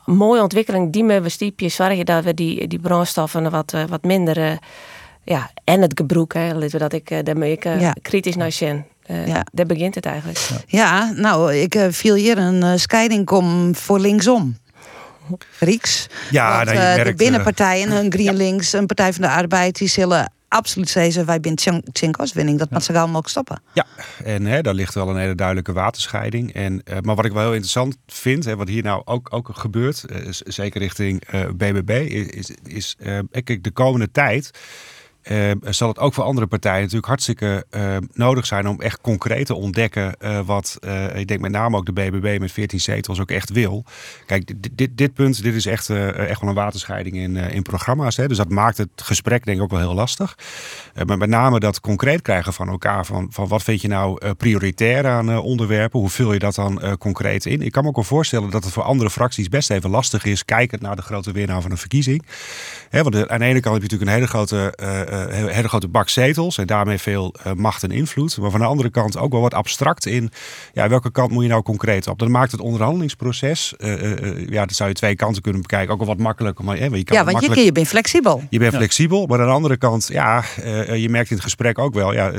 Speaker 16: mooie ontwikkeling die me we stiepjes zorgen dat we die, die brandstoffen wat, uh, wat minder ja, en het gebroek, hè, laten we dat ik eh, daar ben ik eh,
Speaker 1: Ja.
Speaker 16: kritisch naar zijn. Eh,
Speaker 1: Ja.
Speaker 16: Daar begint het eigenlijk.
Speaker 1: Ja, nou, ik eh, viel hier een eh, scheiding kom voor linksom. Rieks.
Speaker 17: Ja,
Speaker 1: Want,
Speaker 17: nou, je
Speaker 1: eh, de binnenpartijen, een GreenLinks, een Partij van de Arbeid, die zullen absoluut zeggen, wij zijn Tjinkos-winning, dat moet ze gauw mogelijk stoppen.
Speaker 17: Ja, en hè, daar ligt wel een hele duidelijke waterscheiding. En, eh, maar wat ik wel heel interessant vind, hè, wat hier nou ook, ook gebeurt, eh, zeker richting eh, BBB, is, is, is eh, kijk, de komende tijd. Eh, zal het ook voor andere partijen natuurlijk hartstikke eh, nodig zijn om echt concreet te ontdekken eh, wat, eh, ik denk met name ook de BBB met 14 zetels ook echt wil. Kijk, dit, dit, dit punt, dit is echt, eh, echt wel een waterscheiding in, in programma's. Hè? Dus dat maakt het gesprek denk ik ook wel heel lastig. Maar met name dat concreet krijgen van elkaar. Van, van wat vind je nou prioritair aan onderwerpen? Hoe vul je dat dan concreet in? Ik kan me ook wel voorstellen dat het voor andere fracties best even lastig is. Kijkend naar de grote winnaar van een verkiezing. Hè, want aan de ene kant heb je natuurlijk een hele grote, eh, eh, hele, grote bak zetels. En daarmee veel eh, macht en invloed. Maar van de andere kant ook wel wat abstract in. Ja, welke kant moet je nou concreet op? Dat maakt het onderhandelingsproces. eh, ja, dat zou je twee kanten kunnen bekijken. Ook wel wat makkelijker. Maar, hè, je kan
Speaker 1: Ja, want je,
Speaker 17: makkelijk-
Speaker 1: je bent flexibel.
Speaker 17: je bent flexibel, maar aan de andere kant, ja, eh, je merkt in het gesprek ook wel, ja,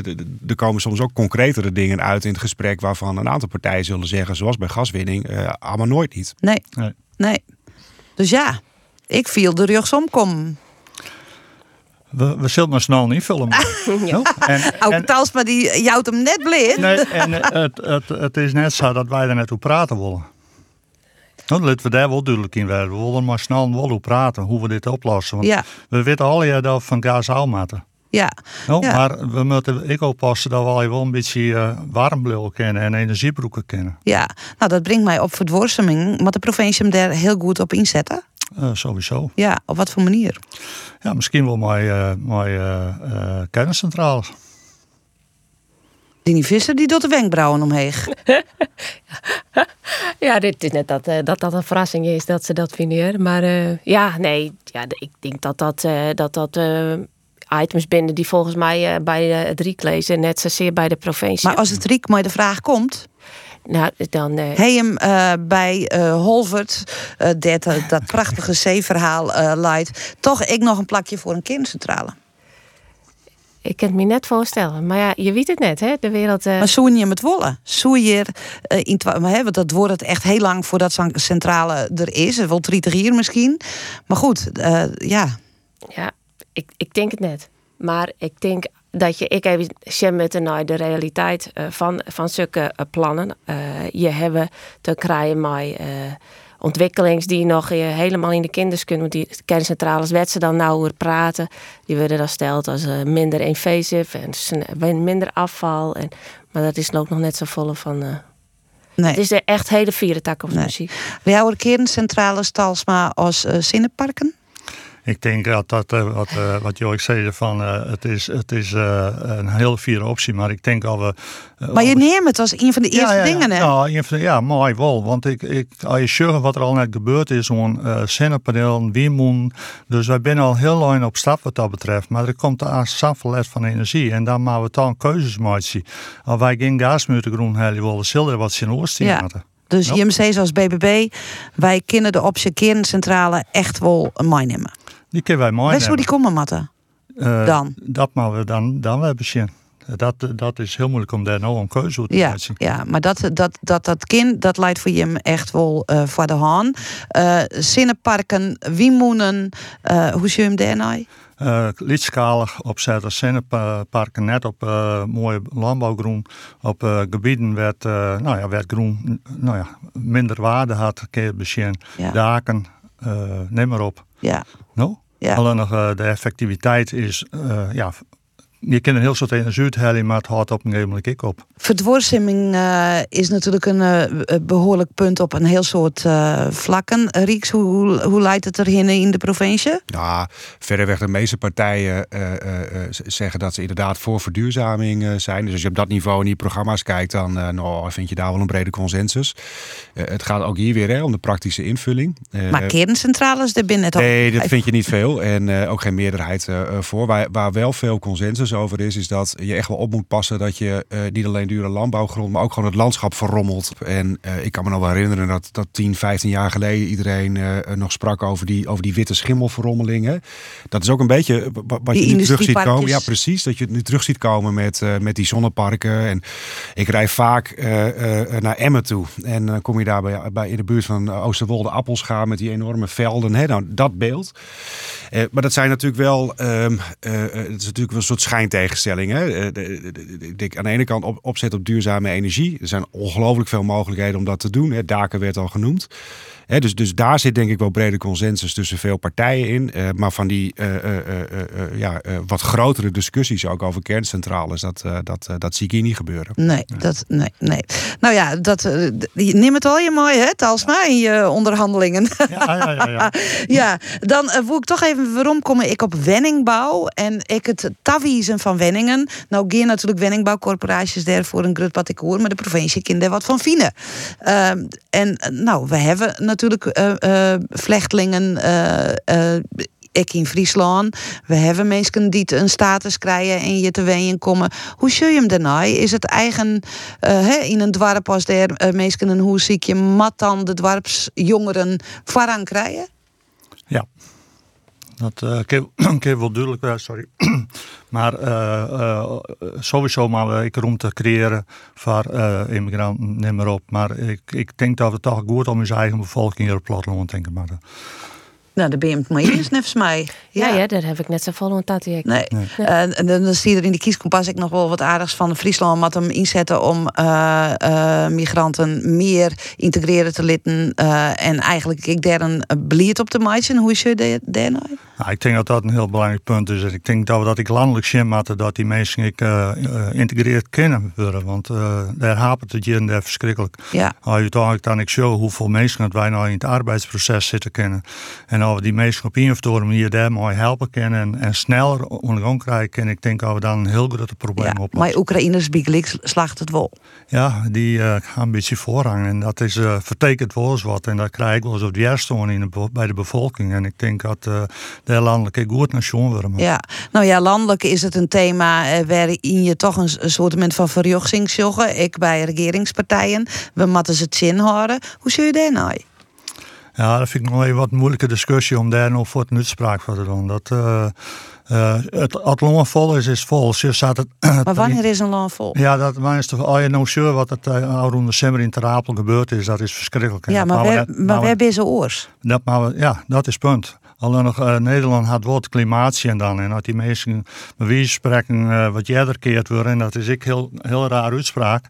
Speaker 17: er komen soms ook concretere dingen uit in het gesprek waarvan een aantal partijen zullen zeggen, zoals bij gaswinning, eh allemaal nooit niet.
Speaker 1: Nee.
Speaker 15: Nee.
Speaker 1: nee. Dus ja, ik viel de rugsom kom.
Speaker 15: We, we zullen maar snel niet filmen. No? En,
Speaker 1: Ook Talsma die jouwt hem net blind.
Speaker 15: Nee, en eh, het, het, het is net zo dat wij er net over praten willen. Nou, laten we daar wel duidelijk in werden. We willen maar snel wel over praten, hoe we dit oplossen. Want
Speaker 1: Ja.
Speaker 15: we weten al ja dat we van gas moeten.
Speaker 1: Ja.
Speaker 15: Nou,
Speaker 1: Ja.
Speaker 15: Maar we moeten ik oppassen dat wij wel een beetje eh, warm kennen en energiebroeken kennen.
Speaker 1: Ja, nou dat brengt mij op verdworseming. Moet de provincie hem daar heel goed op inzetten?
Speaker 15: Eh, sowieso.
Speaker 1: Ja, op wat voor manier?
Speaker 15: Ja, misschien wel met, eh met eh, eh.
Speaker 1: Die Visser die doet de wenkbrauwen omheen.
Speaker 16: Ja, dit is net dat, dat dat een verrassing is dat ze dat vinden. Maar eh, ja, nee, ja, ik denk dat dat, eh, dat, dat eh, items binnen die volgens mij eh, bij eh, het Rieklezen net zozeer bij de provincie.
Speaker 1: Maar als het Riek maar de vraag komt.
Speaker 16: Nou, dan. eh,
Speaker 1: hem eh, bij Holvert, dat, dat prachtige zeeverhaal leidt, toch ik nog een plakje voor een kerncentrale.
Speaker 16: Ik kan het me net voorstellen. Maar ja, je weet het net, hè? De wereld.
Speaker 1: Maar zoen je hem het wollen? Zoen je eh, in maar, hè, want dat wordt het echt heel lang voordat zo'n centrale er is. Wel 30 hier misschien. Maar goed, ja.
Speaker 16: Ja, ik, ik denk het net. Maar ik denk dat je, ik even zie met de, de realiteit eh, van, van zulke eh, plannen. eh, je hebben te krijgen met ontwikkelings die nog helemaal in de kinders kunnen. Want die kerncentrales werd ze dan nauwer praten. Die werden dan steld als minder invasive en minder afval. En, maar dat is ook nog net zo volle van.
Speaker 1: Nee.
Speaker 16: Het is echt hele vierde tak op
Speaker 1: Nee.
Speaker 16: muziek.
Speaker 1: We houden kerncentrales Talsma als zinnenparken.
Speaker 15: Ik denk dat dat, eh, wat, eh, wat Joik zei, van, eh, het is, het is een hele vierde optie. Maar ik denk al we...
Speaker 1: Maar je neemt het als een van de eerste
Speaker 15: ja, ja,
Speaker 1: dingen, hè?
Speaker 15: Ja, een van de- ja, mooi wel. Want ik, ik, als je zorgt wat er al net gebeurd is, zo'n uh, zonnepaneel, windmoen. Dus wij zijn al heel lang op stap wat dat betreft. Maar er komt aan zoveel les van energie. En dan moeten we dan keuzes maken. Als wij geen gas meer te groen hebben willen, zullen wat zin oosten
Speaker 1: Ja.
Speaker 15: moeten.
Speaker 1: Dus
Speaker 15: Ja.
Speaker 1: JMC zoals BBB, wij kennen de optie kerncentrale echt wel meenemen.
Speaker 15: Die kunnen wij mooi
Speaker 1: Weet hoe die komen, Matte?
Speaker 15: Eh,
Speaker 1: dan?
Speaker 15: Dat moeten we dan, dan hebben zien. Dat, dat is heel moeilijk om daar nou een keuze uit te
Speaker 1: Ja,
Speaker 15: maken.
Speaker 1: ja, maar dat, dat, dat, dat kind, dat leidt voor je echt wel eh, voor de hand. Eh zinnenparken, wiemoenen, eh hoe zie je hem daarna?
Speaker 15: Uh, lietschalig opzetten, zinnenparken net op uh, mooie landbouwgroen. Op uh, gebieden waar, uh, nou ja, groen nou ja, minder waarde had, je bezien.
Speaker 1: Ja.
Speaker 15: Daken, neem maar op.
Speaker 1: Ja.
Speaker 15: No?
Speaker 1: Ja.
Speaker 15: Alleen nog de effectiviteit is, ja, je kunt een heel soort energie halen, maar het houdt op een gegeven moment ik op.
Speaker 1: Verdworsiming uh, is natuurlijk een uh, behoorlijk punt op een heel soort uh, vlakken. Rieks, hoe, hoe leidt het erheen in de provincie?
Speaker 17: Ja, verreweg de meeste partijen uh, zeggen dat ze inderdaad voor verduurzaming zijn. Dus als je op dat niveau in die programma's kijkt, dan nou, vind je daar wel een brede consensus. het gaat ook hier weer hè, om de praktische invulling.
Speaker 1: maar kerncentrales, daar binnen het
Speaker 17: Nee, dat vind je niet veel. En ook geen meerderheid voor. Waar, waar wel veel consensus over is, is dat je echt wel op moet passen dat je eh, niet alleen dure landbouwgrond, maar ook gewoon het landschap verrommelt. En eh, ik kan me nog wel herinneren dat, dat 10, 15 jaar geleden iedereen eh, nog sprak over die, over die witte schimmelverrommelingen. Dat is ook een beetje wa- wat
Speaker 1: Die
Speaker 17: je nu terug ziet komen. Ja, precies. Dat je het nu terug ziet komen met, met die zonneparken. En ik rij vaak naar Emmen toe. En dan kom je daar bij, bij in de buurt van Oosterwolde Appelscha met die enorme velden. Hè? Nou, dat beeld. Maar dat zijn natuurlijk wel, ehm, eh, eh, het is natuurlijk wel een soort schijntegenstelling. Hè? Eh, Ik denk aan de ene kant op, opzet op duurzame energie. Er zijn ongelooflijk veel mogelijkheden om dat te doen. Daken werd al genoemd. Dus, dus daar zit denk ik wel brede consensus tussen veel partijen in. Eh, maar van die eh, eh, eh, eh, eh, ja, eh, wat grotere discussies ook over kerncentrales, dat, eh, dat, dat zie ik hier niet gebeuren.
Speaker 1: Nee, dat, nee, nee. Nou ja, dat, neemt het al je mooi, hè, Talsma, in je onderhandelingen.
Speaker 15: Ja, ja, ja. ja.
Speaker 1: ja, dan wil ik toch even waarom kom ik op wenningbouw en ik het tawiezen van Wenningen. Nou, geen natuurlijk wenningbouwcorporaties daarvoor een grut wat ik hoor, maar de provincie daar wat van vinden. Ehm, en nou, we hebben natuurlijk eh, eh, vlechtelingen. eh, ik in Friesland. We hebben mensen die een status krijgen en je te ween komen. Hoe zul je hem daarna? Is het eigen hè, in een dorp als er uh, mensen een hoe ziek je mat dan de dorpsjongeren voorrang krijgen?
Speaker 15: Ja. Dat uh, kan, kan wel duidelijk zijn, sorry. maar uh, sowieso maar ik om te creëren voor immigranten, neem maar op. Maar ik, ik denk dat het toch goed om onze eigen bevolking hier op platteland denken. Maar,
Speaker 1: nou, ben je het mee eens, volgens mij.
Speaker 16: Ja. ja, ja, daar heb ik net zo vol aan dat
Speaker 1: Nee. nee. Uh, en dan zie je er in die kieskompas ik nog wel wat aardigs van Friesland. Wat hem inzetten om uh, uh, migranten meer integreren te litten. en eigenlijk ik daar een beleid op te maken. Hoe is je daar nou?
Speaker 15: Nou, ik denk dat dat een heel belangrijk punt is. Ik denk dat we dat ik landelijk zien moeten dat die mensen ik uh, integreerd kunnen worden. Want uh, daar hapert het hier en daar verschrikkelijk.
Speaker 1: Ja.
Speaker 15: Als je uiteindelijk dan ik show hoeveel mensen dat wij nou in het arbeidsproces zitten kennen. En als we die mensen op een of andere manier daar mooi helpen kunnen en, en sneller ondergang krijgen, en ik denk dat we dan een heel groot probleem
Speaker 1: ja,
Speaker 15: oplossen.
Speaker 1: Maar Oekraïners biegelijk slaagt het wel.
Speaker 15: Ja, die uh, gaan een beetje voorrang. En dat is uh, vertekend wel eens wat. En dat krijg ik wel eens op de eerste in de, bij de bevolking. En ik denk dat uh, de landelijke goed nation worden.
Speaker 1: Ja, nou ja, landelijk is het een thema waarin je toch een, een soort van verjochting zoggen. Ik bij regeringspartijen. We moeten ze het zin houden. Hoe zul je daar nou?
Speaker 15: Ja, dat vind ik nog even wat moeilijke discussie om daar nog voor het uitspraak voor te doen. Dat, uh, uh, het, het land vol is, is vol. Staat het,
Speaker 1: maar wanneer is een land vol?
Speaker 15: Ja, dat wanneer is toch, als je nou sure wat het uh, rond december in Ter Apel gebeurd is, dat is verschrikkelijk.
Speaker 1: Ja, maar, waar, maar waar ben je oors?
Speaker 15: Dat, maar, ja, dat is punt. Alleen nog, uh, Nederland had het klimaatje en dan. En dat die mensen bewijs spreken uh, wat jij keert worden. En dat is ik heel, heel raar uitspraak.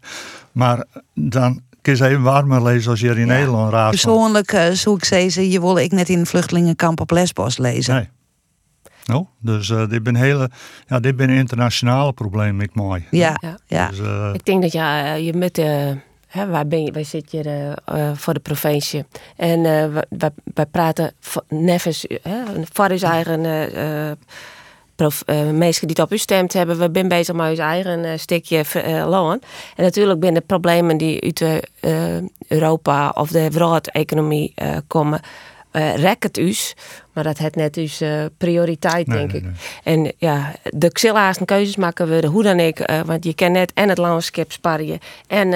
Speaker 15: Maar dan kun je even warmer lezen als je in ja, Nederland raadt.
Speaker 1: Persoonlijk, uh, zo ik zei, je wilde ik net in een vluchtelingenkamp op Lesbos lezen.
Speaker 15: Nee. Nou, dus uh, dit ben hele, ja, dit ben internationale probleem, ik mooi.
Speaker 1: Ja, ja. ja.
Speaker 16: Dus, uh, ik denk dat ja, je met de Hè, waar, ben je, waar zit je uh, voor de provincie? En uh, wij, wij praten nevens voor uw eigen prof, mensen die op u stemt hebben. We zijn bezig met uw eigen stukje loon. En natuurlijk de problemen die uit Europa of de wereldeconomie komen. Uh, rek het us, maar dat het net dus uh, prioriteit,
Speaker 15: nee,
Speaker 16: denk
Speaker 15: nee,
Speaker 16: ik.
Speaker 15: Nee.
Speaker 16: En ja, de xilhaast keuzes maken we, hoe dan ik, uh, want je kan net en het landschap sparren en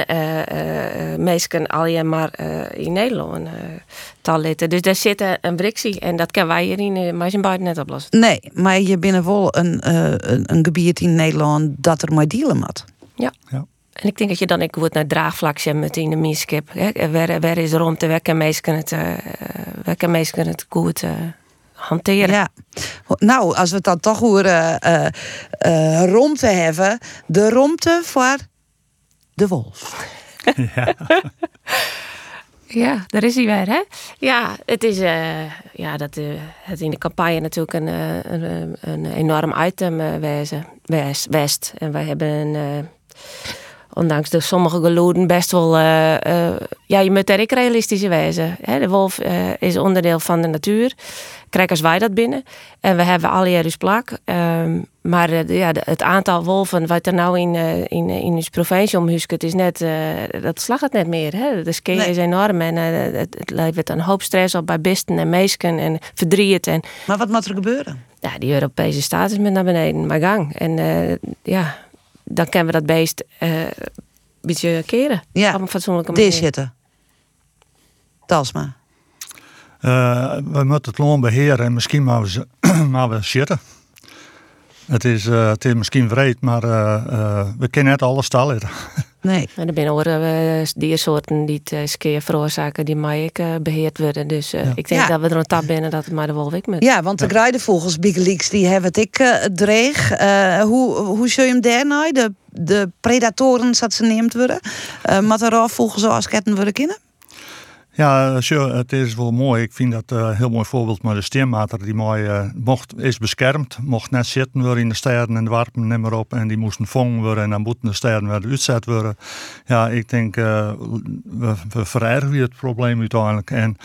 Speaker 16: meestal al je maar in Nederland tal litten. Dus daar zit een brixie en dat kan wij hier in uh, Mazenbuiten net oplossen.
Speaker 1: Nee, maar je binnen wel een, een, een gebied in Nederland dat er maar dealen moet.
Speaker 16: Ja.
Speaker 15: ja.
Speaker 16: En ik denk dat je dan ik wordt naar draagvlak zet met in de miskip. Waar, waar is ruimte? Waar kan mensen het, waar kan mensen het goed uh, hanteren?
Speaker 1: Ja. Nou, als we het dan toch over uh, uh, romte hebben. De romte voor de wolf.
Speaker 15: Ja.
Speaker 16: Ja, daar is hij weer, hè? Ja, het is uh, ja, dat, uh, het in de campagne natuurlijk een, een, een enorm item wezen, west, west. En wij hebben een, ondanks de sommige geloeden best wel... ja, je moet er ook realistisch wezen. Hè? De wolf is onderdeel van de natuur. Krijg als wij dat binnen. En we hebben alle jaar dus plak. Um, maar ja, het aantal wolven wat er nou in, in, in ons provincie omhusket is net, dat slag het net meer. Hè? De ski nee. is enorm en het, het levert een hoop stress op bij bisten en meesken en verdriet. En,
Speaker 1: maar wat moet er gebeuren?
Speaker 16: ja, die Europese status met naar beneden, maar gang. En eh, ja, dan kunnen we dat beest eh, een beetje keren.
Speaker 1: Ja,
Speaker 16: op een fatsoenlijke manier.
Speaker 1: Dit zitten. Talsma.
Speaker 15: Eh, we moeten het loon beheren en misschien maar we, maar we zitten. Het is, eh, het is misschien vreed, maar eh, eh, we kunnen net alles stallen.
Speaker 1: Nee.
Speaker 16: En er zijn ook uh, diersoorten die het uh, skeer veroorzaken, die maar ik uh, beheerd worden. Dus uh, ik denk
Speaker 1: Ja.
Speaker 16: dat we er een tap binnen dat het maar de wolwik met.
Speaker 1: Ja, want de gruidevogels, Big Leaks, die hebben het ik uh, dreig. Uh, hoe, hoe zul je hem daar nou? De, de predatoren, dat ze neemt worden. Uh, maar zoals ketten worden kennen?
Speaker 15: Ja, het is wel mooi. Ik vind dat eh, een heel mooi voorbeeld. Maar de steenmater die mooi, eh, mocht, is beschermd. Mocht net zitten in de steden en de warpen niet meer op. En die moesten vangen worden en dan moeten de steden weer uitzet worden. Ja, ik denk, eh, we, we verergeren het probleem uiteindelijk. En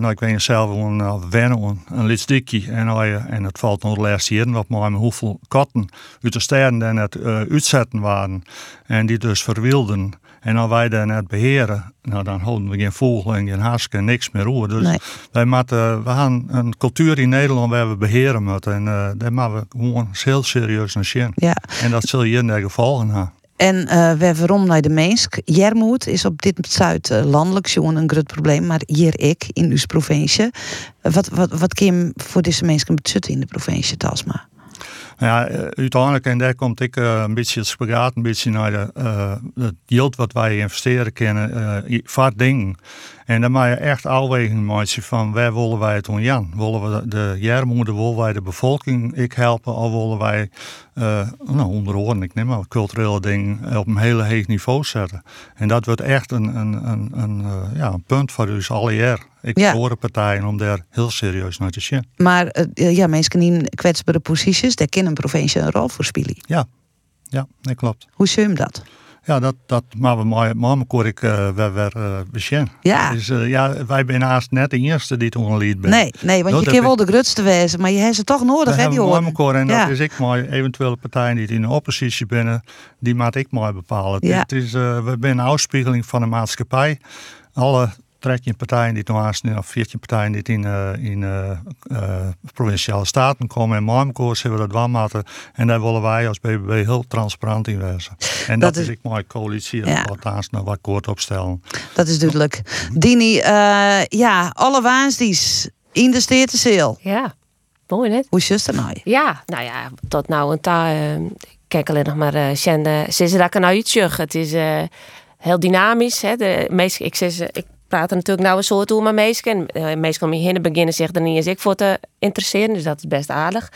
Speaker 15: nou, ik weet zelf een wennen, een, litsdikkie. En, en het valt nog de laatste op maar hoeveel katten uit de steden net uh, uitzetten waren. En die dus verwilden. En als wij dat net beheren, nou, dan houden we geen vogel en geen hask en niks meer over. Dus
Speaker 1: Nee.
Speaker 15: wij moeten, we hebben een cultuur in Nederland waar we beheren moeten. En uh, daar moeten we gewoon heel serieus naar zien.
Speaker 1: Ja.
Speaker 15: En dat zul je in de gevolgen hebben.
Speaker 1: En uh, we rond naar de Meensk. Jermoed is op dit zuid uh, landelijk zo'n een groot probleem, maar hier ik in uw provincie. Wat, wat, wat je voor deze mensen betutten in de provincie Tasma?
Speaker 15: Ja, eh, uiteindelijk, en daar komt ik uh, een beetje het spagaat, een beetje naar de, uh, het geld wat wij investeren kunnen, uh, dingen. En dan moet je echt afweging maken van waar willen wij het Jan? Willen we de jaarmoeder, willen wij de bevolking ik helpen of willen wij uh, nou, onder oren, ik neem maar culturele dingen op een hele hoog niveau zetten. En dat wordt echt een, een, een, een, ja, punt voor dus alle jaar. Ik
Speaker 1: Ja.
Speaker 15: hoor partijen om daar heel serieus naar te zien.
Speaker 1: Maar uh, ja, mensen in kwetsbare posities, daar kan een provincie een rol voor spelen.
Speaker 15: Ja, ja, dat klopt.
Speaker 1: Hoe zie je dat?
Speaker 15: Ja, dat, dat maar we maar maar koor ik uh, weer, weer uh, bezien.
Speaker 1: Ja.
Speaker 15: Dus uh, ja, wij zijn haast net de eerste die toen lied ben.
Speaker 1: Nee, nee, want
Speaker 15: Dat
Speaker 1: je kan wel de grootste wezen, maar je hebt ze toch nodig, hè, die
Speaker 15: elkaar en
Speaker 1: Ja.
Speaker 15: dat is ik maar eventuele partijen die in de oppositie binnen, die maat ik maar bepalen.
Speaker 1: Ja.
Speaker 15: Het is, uh, we zijn een afspiegeling van de maatschappij. Alle 13 partijen die haast, of 14 partijen die in, uh, in uh, uh, provinciale staten komen en Marmkoers hebben we dat wel maken. En daar willen wij als BBB heel transparant in wezen. En dat,
Speaker 1: Dat
Speaker 15: is
Speaker 1: is-
Speaker 15: ik mijn coalitie en
Speaker 1: Ja.
Speaker 15: wat naast nou wat kort opstellen.
Speaker 1: Dat is duidelijk. Dini, eh, ja, alle waansdies in de Steertenseel.
Speaker 16: Ja, mooi net.
Speaker 1: Hoe is het er nou?
Speaker 16: Ja, nou ja, tot nou en ta. eh, kijk alleen nog maar, uh, Sjen, uh, ze is er nou uitzag. Het is eh, heel dynamisch. Hè. De meest, ik, zeg, ze- ik praat natuurlijk nou een soort over met meesken. En uh, meestal om je heen beginnen zich er niet eens ik voor te interesseren. Dus dat is best aardig.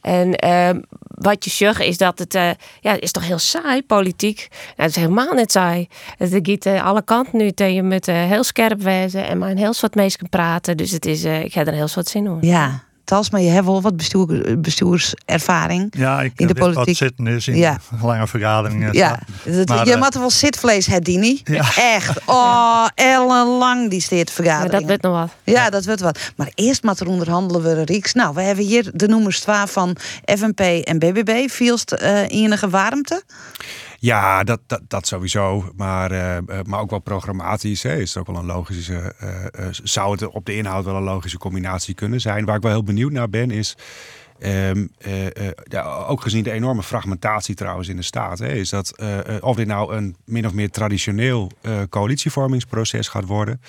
Speaker 16: En ehm, wat je zegt is dat het, eh, ja, is toch heel saai, politiek. Nou, het is helemaal niet saai. Het gaat eh, alle kanten nu tegen je moet eh, heel scherp wezen en maar een heel soort mensen praten. Dus het is, ik heb er heel soort zin in.
Speaker 1: Ja, Talsma, je hebt wel wat bestuur, bestuurservaring
Speaker 15: Ja, ik
Speaker 1: in de
Speaker 15: heb dit wat
Speaker 1: politiek.
Speaker 15: zitten is in
Speaker 1: Ja.
Speaker 15: lange vergaderingen.
Speaker 1: Ja, dat-
Speaker 15: Maar,
Speaker 1: je
Speaker 15: eh,
Speaker 1: moet er wel zitvlees hebben, Dini.
Speaker 15: Ja.
Speaker 1: Echt. Oh, ellenlang die steertvergadering.
Speaker 16: Maar dat wordt nog wat.
Speaker 1: Ja, dat wordt wat. Maar eerst maar er onderhandelen we Rieks. Nou, we hebben hier de noemers 12 van FNP en BBB. Vielst eh enige warmte?
Speaker 17: Ja, dat, dat, dat sowieso. Maar, eh, eh, maar ook wel programmatisch. Hè, is er ook wel een logische. eh, zou het op de inhoud wel een logische combinatie kunnen zijn? Waar ik wel heel benieuwd naar ben, is. ehm, eh, eh, ook gezien de enorme fragmentatie trouwens in de staat, hè, is dat of dit nou een min of meer traditioneel coalitievormingsproces gaat worden,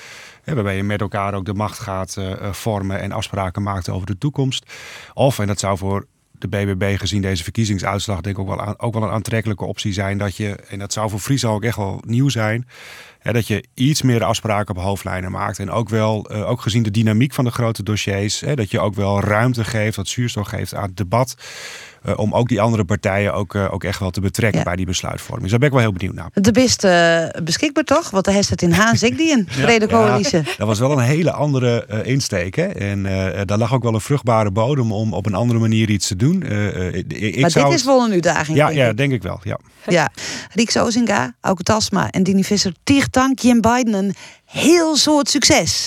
Speaker 17: hè, waarbij je met elkaar ook de macht gaat vormen en afspraken maakt over de toekomst, of en dat zou voor de BBB gezien deze verkiezingsuitslag denk ik ook wel, aan, ook wel een aantrekkelijke optie zijn dat je, en dat zou voor Friesland ook echt wel nieuw zijn, hè, dat je iets meer afspraken op hoofdlijnen maakt. En ook wel, eh, ook gezien de dynamiek van de grote dossiers, hè, dat je ook wel ruimte geeft, wat zuurstof geeft aan het debat. Eh, om ook die andere partijen ook, eh, ook echt wel te betrekken bij die besluitvorming. Dus daar ben ik wel heel benieuwd naar.
Speaker 1: De best eh, beschikbaar toch? Want hij het in die een brede coalitie.
Speaker 17: Ja, dat was wel een hele andere insteek. Hè? En daar lag ook wel een vruchtbare bodem om op een andere manier iets te doen. Ik-
Speaker 1: maar
Speaker 17: zou
Speaker 1: dit is wel een uitdaging.
Speaker 17: Ja,
Speaker 1: denk
Speaker 17: ja,
Speaker 1: ik.
Speaker 17: denk ik wel. Ja.
Speaker 1: Ja, Rieks Ozinga, Auke Tasma en Dini Visser. Tig dank Jim Biden een heel soort succes.